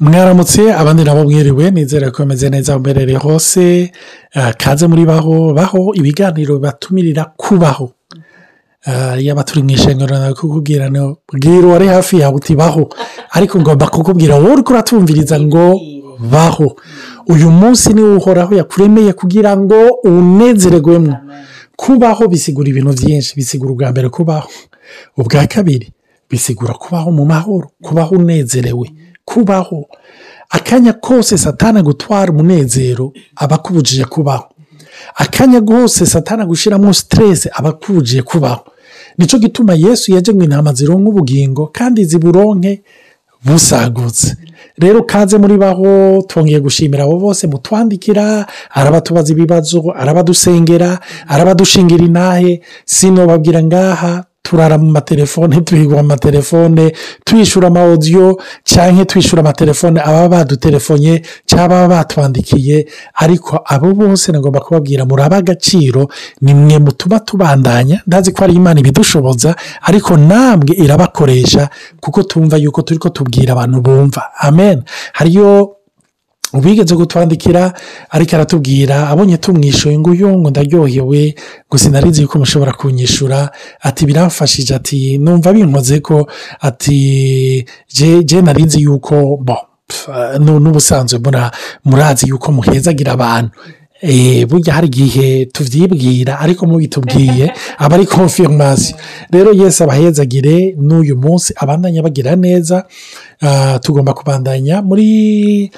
mwaramutse abandi nabo mwiriwe nizere ko bameze neza mberere hose kaze muri baho baho ibiganiro bibatumirira kubaho. Yaba turi mu ishengero nawe kukubwira bwira uwari hafi yawe uti baho. Ariko ngomba kukubwira wowe uri kuratumviriza ngo baho. Uyu munsi niwo uhoraho yakuremeye kugira ngo unezererwemo. Kubaho bisigura ibintu byinshi. Bisigura ubwa mbere kubaho ubwa kabiri bisigura kubaho mu mahoro kubaho unezerewe. Kubaho. Akanya kose satana gutwara umunezero aba akubujije kubaho. Akanya kose satana gushyiramo siteresi aba akubujije kubaho. Nicyo gituma yesu ngo intama zironke ubugingo kandi ziburonke busagutse. Rero kaze muri baho twongeye gushimira abo bose mutwandikira arabatubaza ibibazo arabadusengera arabadushingira inahe sinobabwira ngaha. Turara mu matelefone twigwa mu matelefone twishyura amawodiyo cyangwa twishyura amatelefone ababa badutelefonye cyangwa baba batwandikiye ariko abo bose nagomba kubabwira muraba agaciro ni mwe mutuma tubandanya. Ndazi ko ari imana ibidushoboza ariko namwe irabakoresha kuko tumva yuko turi ko tubwira abantu bumva. Amen. Hariyo ubigeze kutwandikira ariko aratubwira abonye tumwishyuye ngo uyu ngo ndaryohewe ngo sinarizi yuko mushobora kunyishyura. Ati biramfashije. Ati numva binkoze ko. Ati je narinzi yuko bo n'ubusanzwe murazi yuko muhezagira abantu. Burya hari igihe tubyibwira ariko mubitubwiye aba ari konfirmasiyo rero yesi abahezagire n'uyu munsi abandanya bagira neza tugomba kubandanya muri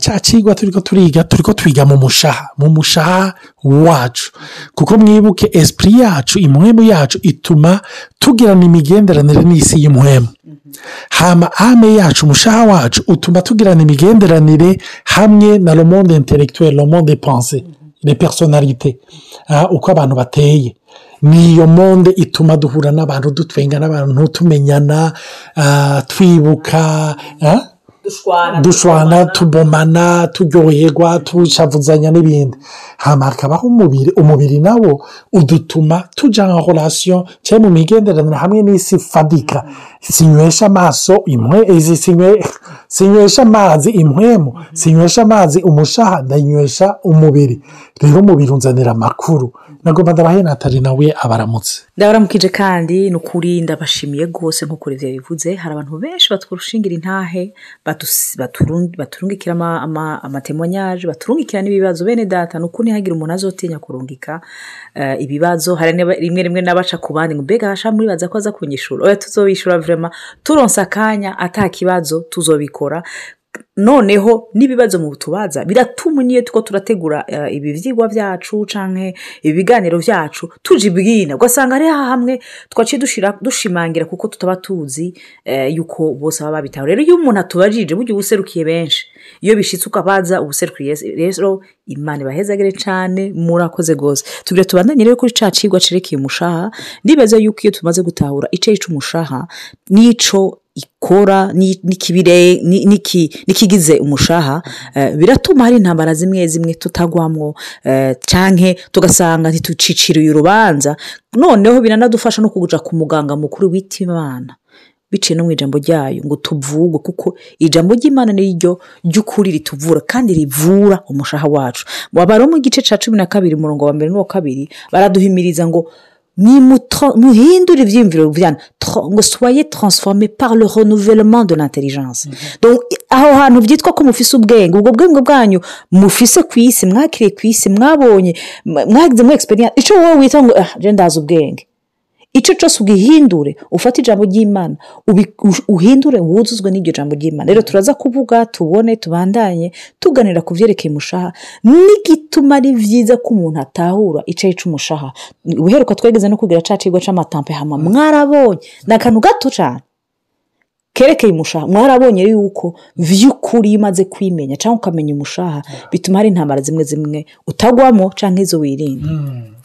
cya kigwa turi ko turiga turi ko twiga mu mushaha mu mushaha wacu kuko mwibuke esipuri yacu imwemu yacu ituma tugirana imigenderanire n'isi y'umuhemu hama ame yacu umushaha wacu utuma tugirana imigenderanire hamwe na romonde interegituweri romonde panse ni personalite uko abantu bateye niyo monde ituma duhura n'abantu dutwenga n'abantu tumenyana twibuka dushwana tubomana turyoherwa tushavuzanya n'ibindi. Hano hakabaho umubiri umubiri nawo udutuma tujya nka horasiyo cyangwa mu migenderanire hamwe n'isi fadika. Sinywesha amaso sinywesha amazi impwemu sinywesha amazi umushaha ndanywesha umubiri. Rero umubiri unzanira amakuru. Nagomba ndabahe natali nawe abaramutse. Ndabaramukije kandi ni ukuri ndabashimiye rwose nk'uko rero bivuze hari abantu benshi batwushingira intahe baturungikira amatemonyaje baturungikira n'ibibazo bene data ni uko ntihagire umuntu azotinya kurungika ibibazo. Hari rimwe rimwe n'abaca ku bandi ngo mbega hasha muribaza ko aza kunyishura? Oya tuzobishyura turonse akanya atakibazo tuzobikora noneho n'ibibazo mu tubaza. Biratuma niyo tuko turategura ibi byigwa byacu cyangwa ibiganiro byacu tujibwina. Ugasanga ari hamwe twaciye dushimangira kuko tutaba tuzi yuko bose baba babitaho. Rero iyo umuntu atubajije burya uba userukiye benshi. Iyo bishyitse ukabaza uba userukiye. Rero imana ibahezagire cyane murakoze rwose. Tubwire tubandanye rero kuri cya kigwa cerekeye umushaha. Ndibaza yuko iyo tumaze gutahura icyo yica umushaha n'icyo ikora n'ikigize umushaha biratuma hari intambara zimwe zimwe tutagwamo cyangwa tugasanga ntituciciriye urubanza. Noneho biranadufasha no kujya ku muganga mukuru wita imana. Biciye no mu ijambo ryayo ngo tuvugwe kuko ijambo ry'imana ni ryo ry'ukuri rituvura kandi rivura umushaha wacu. Wabara mu gice cya cumi na kabiri umurongo wa mbere n'uwa kabiri baraduhimiriza ngo muhindure ibyiyumviro byanyu ngo soye taransifome par le renouvellement de l'intelligence. Aho hantu byitwa ko mufise ubwenge ubwo bwenge bwanyu mufise ku isi mwakiriye ku isi mwabonye mwagize muri egisperiyanse icyo wowe wita ngo ah ndazi ubwenge. Icyo cyose ubwihindure ufate ijambo ry'imana. Uhindure wuzuzwe n'iryo jambo ry'imana. Rero turaza kuvuga tubone tubandanye tuganira ku byerekeye umushaha. N'igituma ari byiza ko umuntu atahura icyo yica umushaha uheruka twegeze no kugira cya kigo cy'amatampe hama mwarabonye. Ni akantu gato cyane kerekeye umushaha. Mwarabonye yuko by'ukuri iyo umaze kwimenya cyangwa ukamenya umushaha bituma hari intambara zimwe zimwe utagwamo cyangwa izo wirinda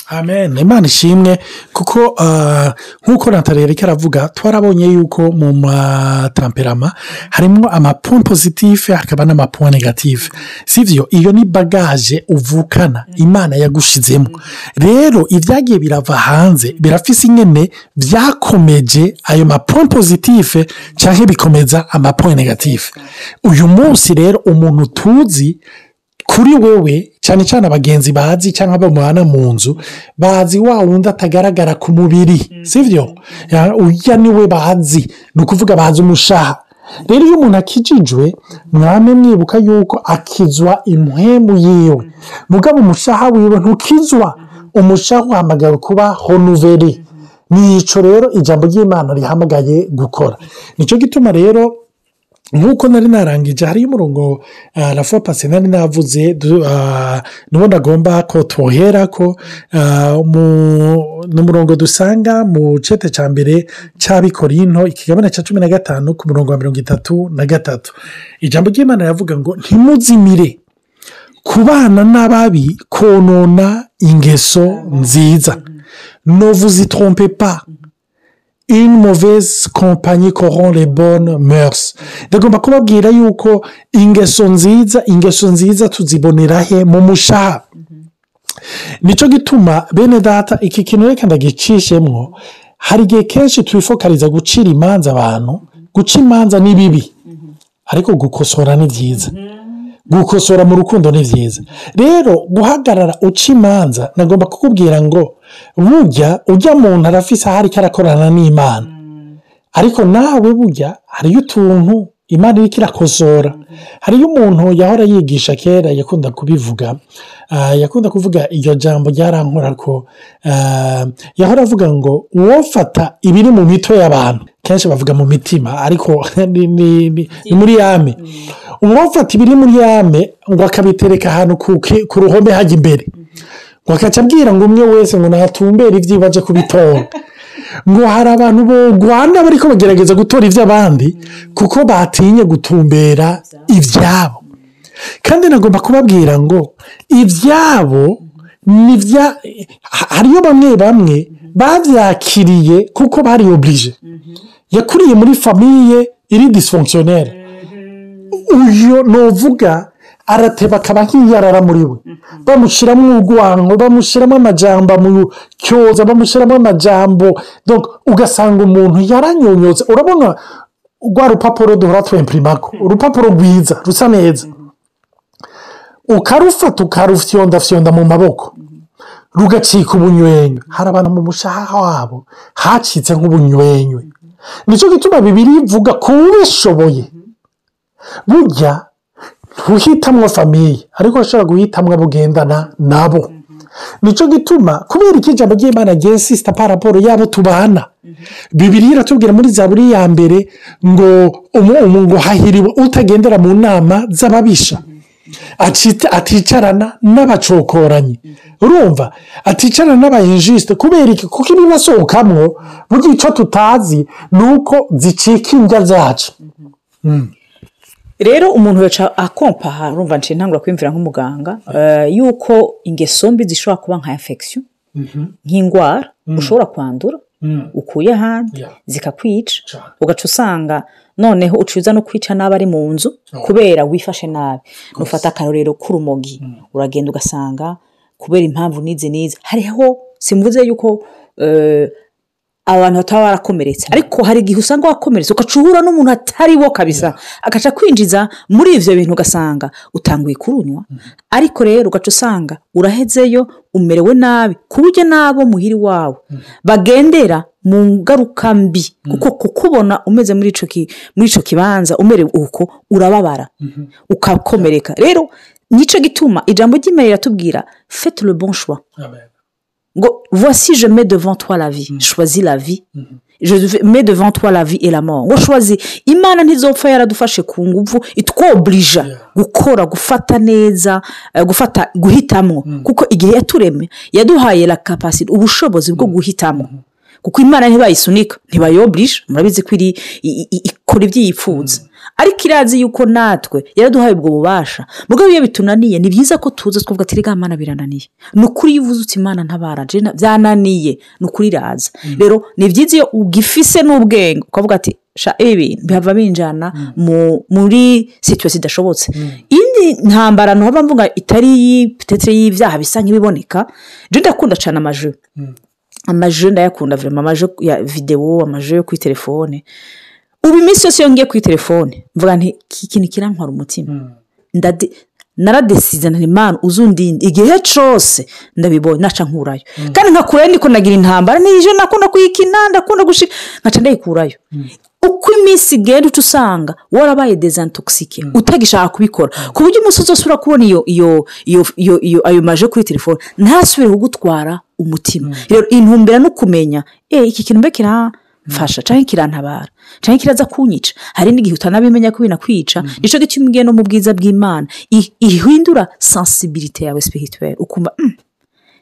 amen. Imana ishimwe kuko ah, nk'uko natali yari aravuga twarabonye yuko mu matamperama harimo amapo pozitife hakaba n'amapo negatife si byo iyo ni bagaje uvukana imana yagushizemo. Rero ibyagiye birava hanze birafise ingene byakomeje ayo mapo pozitife cyangwa bikomeza amapo negatife uyu munsi rero umuntu tuzi kuri wewe cyane cyane abagenzi bazi cyangwa abo mubana mu nzu bazi wa wundi atagaragara ku mubiri si byo Ya, ujya ni we bazi. Ni ukuvuga bazi umushaha. Rero iyo umuntu akijijwe mwame mwibuka yuko akizwa impwemu yiwe. Mugabo umushaha wiwe ntukizwa. Umushaha uhamagara kuba honuveri ni rero ijambo ry'imana rihamagaye gukora. Nicyo gituma rero nk'uko nari narangije hariyo umurongo ah, rafa pasi nari navuze ah, n'ubundi agomba ko twohera ko mu- ni umurongo dusanga mu cete cya mbere cy'abikorino ikigabane cya cumi na gatanu ku murongo wa mirongo itatu na gatatu. Ijambo ry'imana yavuga ngo ntimuzimire kubana n'ababi konona ingeso nziza. Novuzi trompe pa une mauvaise compagnie corrompt les bonnes mœurs. Ndagomba kubabwira yuko ingeso nziza ingeso nziza tuzibonera he mu mushaha ni cyo gituma bene data iki kintu reka ndagicishemo hari igihe kenshi twifokariza gucira imanza abantu guca imanza ni bibi. Ariko gukosora ni byiza. Gukosora mu rukundo ni byiza rero guhagarara uca imanza nagomba kukubwira ngo burya ujya muntu arafise aho ariko arakorana n'imana. Ariko nawe burya hariyo utuntu imana iriko irakosora. Hariyo umuntu yahora yigisha kera yakunda kubivuga yakunda kuvuga iryo jambo ryarankora ko ah, yahora avuga ngo uwofata ibiri mu mitwe y'abantu. Kenshi bavuga mu mitima ariko ni, muri yame. Uwofata ibiri muri yame ngo akabitereka ahantu ku, ruhome hajya imbere. Ngo akaca abwira ngo umwe wese ngo natumbere ibyiwe aje kubitora. Ngo hari abantu rwanda bari ko bagerageza gutora iby'abandi kuko batinye gutumbera ibyabo kandi nagomba kubabwira ngo ibyabo ni bya hariyo bamwe bamwe babyakiriye kuko bari oburije yakuriye muri famiye iri disifonkisiyoneri uyu nuvuga arateba akaba nk'iyarara muri we. Bamushyiramo urwango bamushyiramo amajambo amutyoza bamushyiramo amajambo. Donc ugasanga umuntu yaranyonyotse. Urabona rwa rupapuro duhora twempurimako urupapuro rwiza rusa neza. Ukarufata ukarufyondafyonda mu maboko. Rugacika ubunywenyu. Hari abantu mu mushaha wabo. Hacitse nk'ubunywenyu. Nicyo gituma bibiri ivuga ku ubishoboye burya ntuhitamwo famiye ariko ushobora guhitamwo abo ugendana nabo. Nicyo gituma kubera ko ijambo ry'imana rya sisita paraporo yabo tubana bibiri iratubwira muri za buri ya mbere ngo umu ngo hahiriwe utagendera mu nama z'ababisha. Aticarana n'abacokoranyi. Urumva? Aticarana n'abayinjisite kubera iki? Kuko ibibasohokamo burya icyo tutazi ni uko zicika indya zacu. Rero umuntu yaca akompaha urumva nshinga ntangura kwiyumvira nk'umuganga eh, yuko ingeso mbi zishobora kuba nka infection nk'indwara ushobora kwandura ukuye ahandi zikakwica. Ugaca usanga noneho ucuza no kwica n'abari mu nzu kubera wifashe nabi. Nufata akarorero k'urumogi uragenda ugasanga kubera impamvu n'izi n'izi. Hariho simvuze yuko eh, abantu bataba barakomeretse. Ariko hari igihe usanga wakomeretse ugaca uhura n'umuntu atari wo kabisa. Agaca kwinjiza muri ibyo bintu ugasanga utanguye kurunywa. Ariko rero ugaca usanga urahezeyo umerewe nabi ku buryo n'abo muhiri wawe bagendera mu ngaruka mbi. Kuko kukubona umeze muri icyo kibanza umerewe uko urababara ukakomereka. Rero ni cyo gituma ijambo ry'imana riratubwira fete le bon choix. Ngo voici je mets devant toi la vie. Choisis la vie. Je mets devant toi la vie et la mort. Ngo choisis imana ntizopfa yaradufashe ku nguvu itwoburija gukora gufata neza eh, gufata guhitamo. Kuko igihe yatureme yaduhaye la kapasite ubushobozi bwo guhitamo. Kuko imana ntibayisunika ntibayoburije murabizi ko ikora ibyo yifuza ariko irazi yuko natwe yaraduhaye ubwo bubasha. Mugabo iyo bitunaniye ni byiza ko tuza twavuga ati rega mana birananiye ni ukuri iyo uvuze uti imana ntabara byananiye. Ni ukuri iraza. Rero ni byiza iyo ugifise n'ubwenge ukavuga ati sha ibi bintu bihava binjana mu- muri situwesi idashobotse indi ntambara ntihava mvuga itari iyi petete y'ibyaha bisa nk'ibiboneka. Jya ndakunda cyane amajwi. Amajwi ndayakunda vurema amajwi ya videwo amajwi yo kuri telefone. Ubu iminsi yose iyo ngiye kuri telefone mvuga nti iki kintu kirantwara umutima. Ndade naradesize nti imana uzundinde. Igihe cyose ndabibonye naca nkurayo. Kandi nkakurayo ndiko nagira intambara niyo nakunda kuyikina ndakunda gushika. Nkaca ndayikurayo. Uko iminsi igenda uca usanga warabaye dezantokisike utagishaka kubikora. Ku buryo umunsi uzasubira kubona iyo iyo iyo iyo iyo ayo maje kuri telefone ntasubire kugutwara umutima. Rero intumbera no kumenya eh iki kintu mbe kiramfasha cyangwa kirantabara. Cyangwa kiraza kunyica. Hari n'igihe utanabimenya ko binakwica ni cyo gituma ugiye no mu bwiza bw'imana. Ihindura sensibilite yawe sipirituweri ukumva "Mm,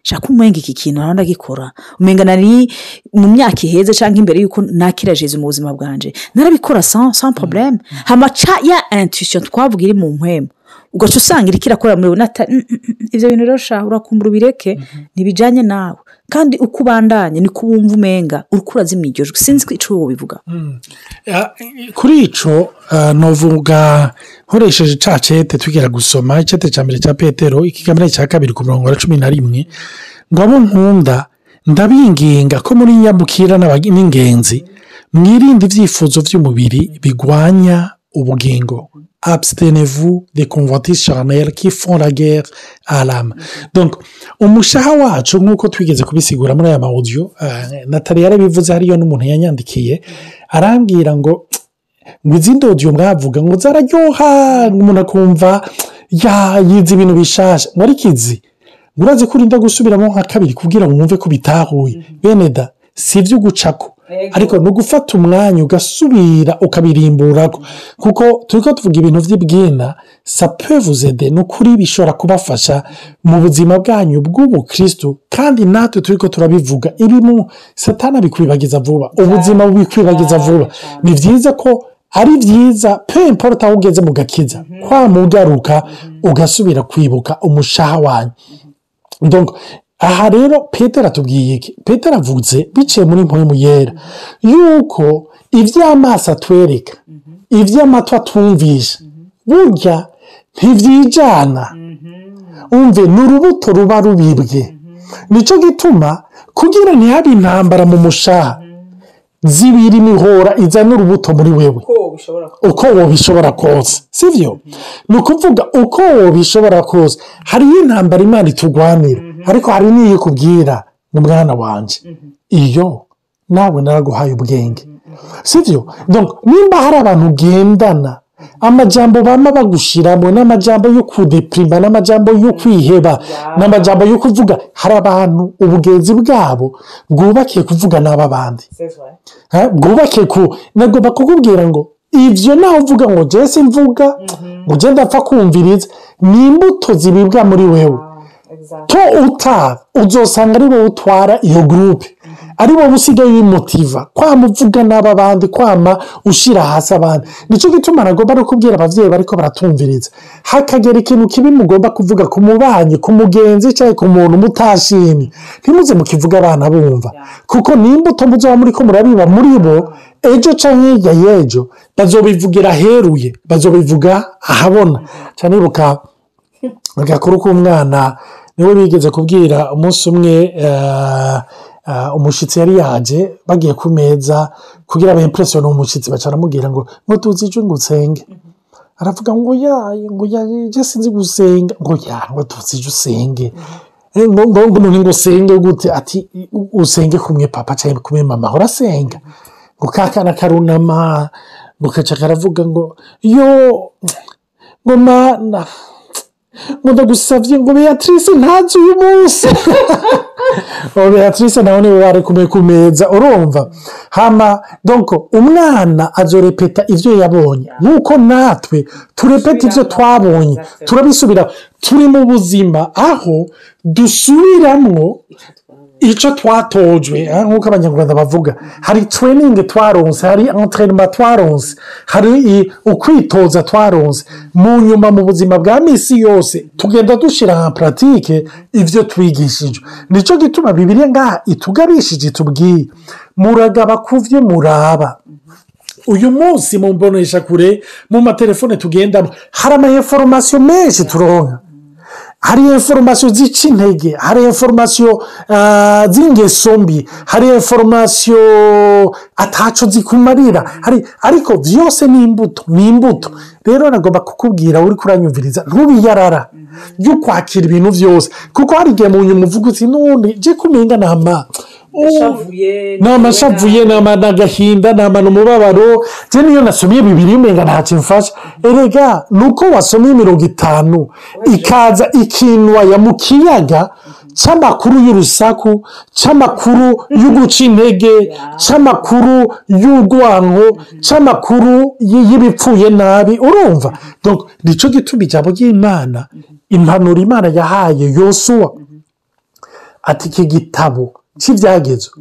shaka umwenga iki kintu nawe ndagikora. Umenga nari mu myaka iheze cyangwa imbere y'uko nakira jezu mu buzima bwanjye narabikora sans sans problème. Hamaca ya intuition twavuga iri mu mpwemu. Ugaca usanga iri kirakora muri nata "Mm, mm, mm, ibyo bintu rero urakumbura ubireke ntibijyanye nawe. Kandi uko ubandanye niko wumva umenga iryo jwi. Sinzi ko icyo wowe bivuga Ya, kuri icyo navuga nkoresheje cya cete tugera gusoma icyete cya mbere cya petero ikigamira cya kabiri ku murongo wa cumi na rimwe. Ngo abo nkunda ndabinginga ko muri nyabukira n'ingenzi mwirinde ibyifuzo by'umubiri bigwanya ubugingo. Abstenez-vous des convoitises charnelles qui font la guerre à l'âme. Donc umushaha wacu nk'uko twigeze kubisigura muri aya mawudiyo natali yarabivuze hariyo n'umuntu yanyandikiye arambwira ngo ngo izi ndodiyo mwavuga ngo zararyoha umuntu akumva yize ibintu bishasha. Ngo ariko izi ngo urazi ko urinda gusubiramo nka kabiri kugira ngo wumve ko bitahuye. Bene da si ibyo ugucako ariko ni ugufata umwanya ugasubira ukabirimburako kuko turi ko tuvuga ibintu by'ibwina sapevuzede ni ukuri bishobora kubafasha mu buzima bwanyu bw'ubukirisitu kandi natwe turi ko turabivuga. Ibimu satana bikwibagiza vuba ubuzima bubikwibagiza vuba. ni byiza ko ari byiza pe imporota aho ugeze mu gakiza kwamugaruka ugasubira kwibuka umushaha wanyu. Aha rero petero atubwiye iki petero avuze biciye muri mpemu yera yuko iby'amaso atwereka iby'amatwi atumvisha burya ntibyijyana umve ni urubuto ruba rubibwe. Nicyo gituma kugira ntihabe intambara mu mushaha zibiri imihora izana urubuto muri wewe. Uko wabishobora kose. Si byo ni ukuvuga uko wabishobora kose. Hariyo intambara imana itugwanira. Ariko hari n'iyo ikubwira mu mwana wanjye iyo nawe naraguhaye ubwenge. Si byo nimba hari abantu ugendana amajambo bama bagushyiramo n'amajambo yo kudepirima n'amajambo yo kwiheba n'amajambo yo kuvuga hari abantu ubugenzi bwabo bwubakiye kuvuga n'aba bandi. Ha, bwubake ku nagomba kukubwira ngo ibyo nawe uvuga ngo jesi mvuga ngo ugende apfa kumviriza ni imbuto zibibwa muri wewe to uta uzosanga ari wowe utwara iyo gurupe ari wowe usigaye wimutiva kwama uvuga n'aba bandi kwama ushyira hasi abandi. Nicyo gituma nagomba no kubwira ababyeyi bariko baratumviriza. Hakagera ikintu kibi mugomba kuvuga ku mubanyi ku mugenzi cyangwa ku muntu mutashimye. Ntimuze mukivuga abana bumva. Kuko ni imbuto muzaba muri ko murabiba muri bo ejo cyangwa hirya y'ejo bazobivugira aheruye bazobivuga ahabona. Cyane nibuka agakuru k'umwana ni we bigeze kubwira umunsi umwe eh, eh, umushyitsi yari yaje bagiye ku meza kugira abe impresiyoni umushyitsi baca baramubwira ngo ngo tuzi icyo ngo usenge aravuga ngo ya ngo ya sinzi gusenga. Ngo ya ngo tuzi icyo usenge. Eh, ngo ngo ngo ngo usenge gute? Ati "U- usenge kumwe papa cyangwa kumwe mama hora asenga ngo kakana karunama. Ngo kaca karavuga ngo yo ngo mana ngo ndagusabye ngo beatrice ntazi uyu munsi. Uwo beatrice nawe ni we wari kumwe ku meza urumva? Hama donko umwana azorepeta ibyo yabonye. Nk'uko natwe turepeta ibyo twabonye. Turabisubira. Turi mu buzima. Aho dusubiramo icyo twatojwe ah, nk'uko abanyarwanda bavuga. Hari tureyiningi twaronse hari enterinoma twaronse hari ukwitoza twaronse. Mu nyuma mu buzima bwa minsi yose tugenda dushyira nka puratike ibyo twigishijwe ni cyo gituma bibiri ngaha itugabishije itubwiye. Muragaba ku byo muraba. Uyu munsi mu mboneshakure mu matelefone tugendamo hari amainforomasiyo menshi turonka. Hari inforomasiyo zica intege hari inforomasiyo ah, z'ingeso mbi? Hari inforomasiyo ataco zikumarira? Ariko byose ni imbuto ni imbuto. Rero nagomba kukubwira uri kuranyumviriza. Ntubiyarara. Byo kwakira ibintu byose. Kuko hari igihe mu nyuma uvuga uti n'ubundi jye kumenga ni ama ni amashavuye ni agahinda ni amana umubabaro njye niyo nasomye bibiri umenga ntacyo mfasha erega ni uko wasomye mirongo itanu ikaza ikinwaya mu kiyaga cy'amakuru y'urusaku cy'amakuru y'uguca intege cy'amakuru y'urwango cy'amakuru y'ibipfuye nabi. Urumva? Nicyo gituma ijambo ry'imana impanuro imana yahaye yosuwa ati iki gitabo. Cy'ibyagezo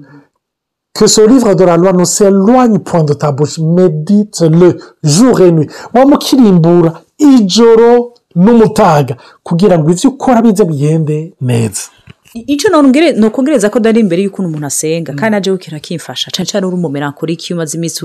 que ce livre de la loi ne s'éloigne point de ta bouche médite-le jour et nuit. Wamukirimbura ijoro n'umutaga kugira ngo ibyo ukora bize bigende neza. Icyo ni ukongereza ko dari imbere y'ukuntu umuntu asenga kandi najya wikira akimfasha cyane cyane uri umumerankoriki iyo umaze iminsi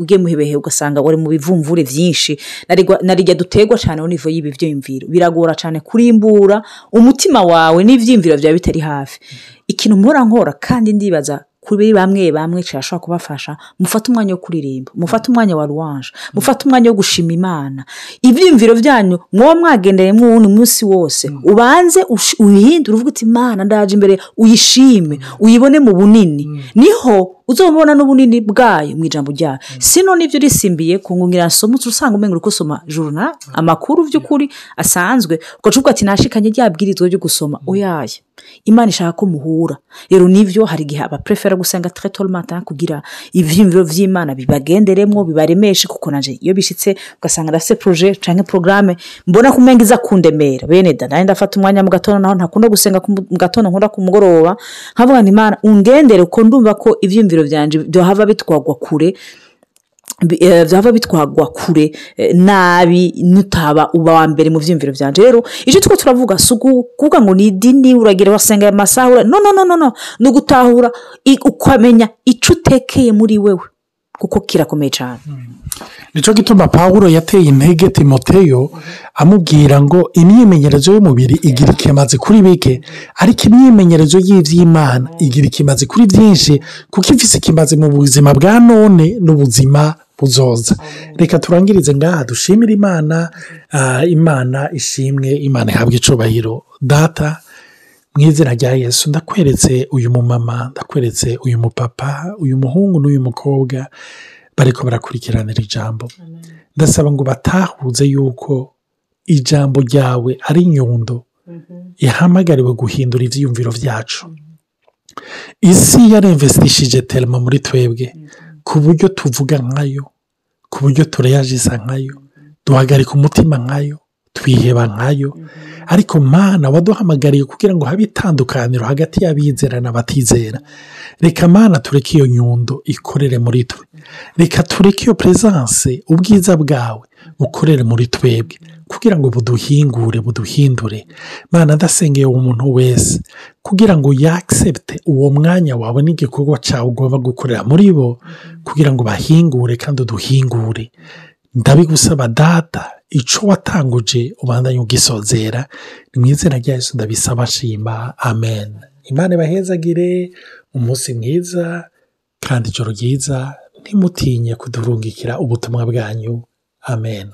ugiye mu bihehe ugasanga wari mu bivumvure byinshi narijya- dutegwa cyane au nivo y'ibi byiyumviro biragora cyane kurimbura umutima wawe n'ibyiyumviro byawe bitari hafi. Ikintu mpora nkora kandi ndibaza kuri bamwe bamwe kirashobora kubafasha. Mufate umwanya wo kuririmba mufate umwanya wa ruwanje mufate umwanya wo gushima imana. Ibyiyumviro byanyu mwoba mwagendeye mw'uwundi munsi wose. Ubanze uyihindure uvuge uti imana ndaje imbere uyishime uyibone mu bunini. Niho uzabona n'ubunini bwayo mu ijambo ryayo sino ni byo risimbiye ku ngungira nsoma usanga umenya uri gusoma juruna amakuru by'ukuri asanzwe. Ugaca uvuga ati nashikanye rya bwirizwa ryo gusoma. Oyaye imana ishaka ko muhura. Rero ni byo hari igihe abaprefera gusenga mata kugira ibyiyumviro by'imana bibagenderemo bibaremeshe kuko naje iyo bishyitse ugasanga ndafite poroje cyangwa porogaramu mbona ko umenga iza kundemera. Bene da nanjye ndafata umwanya mu gatondo naho ntakunda gusenga mu gatondo nkunda ku mugoroba nkavuga ngo imana ungendere kuko ndumva ko ibyiyumviro byanjye byohava bitwagwa kure bi- eh, byaba bitwagwa kure eh, nabi nutaba uba wa mbere mu byiyumviro byanjye rero icyo tuba turavuga si ukuvuga ngo ni idini uragira wasenga aya masaha no no no no no ni ugutahura ukamenya icyo utekeye muri wewe. Kuko kirakomeye cyane ni cyo gituma pawuro yateye intege timoteyo amubwira ngo imyimenyerezo y'umubiri igira ikimaze kuri bike ariko imyimenyerezo y'iby'imana igira ikimaze kuri byinshi kuko ifite ikimaze mu buzima bwa none n'ubuzima buzoza. Reka turangirize ngaha dushimire imana ah, imana ishimwe imana ihabwa icubahiro data mu izina rya yesu ndakweretse uyu mumama ndakweretse uyu mupapa uyu muhungu n'uyu mukobwa bariko barakurikiranira ijambo. Ndasaba ngo batahuze yuko ijambo ryawe ari inyundo ihamagariwe guhindura ibyiyumviro byacu isi yaremvesitishije terima muri twebwe ku buryo tuvuga nkayo ku buryo tureyajisa nkayo duhagarika umutima nkayo twiheba nkayo ariko mana waduhamagariye kugira ngo habe itandukaniro hagati y'abizera n'abatizera reka mana tureke iyo nyundo ikorere muri twe. Reka tureke iyo perezanse ubwiza bwawe bukorere muri twebwe. Kugira ngo buduhingure buduhindure. Mana ndasengeye uwo muntu wese. Kugira ngo yakisepte uwo mwanya wawe n'igikorwa cyawe ugomba gukorera muri bo. Kugira ngo bahingure kandi uduhingure ndabigusaba data icyo watanguje ubandanye ugisozera? Ni mu izina rya Yesu ndabisaba nshima amen. Imana ibahezagire umunsi mwiza kandi ijoro ryiza ntimutinye kudurungikira ubutumwa bwanyu. Amen.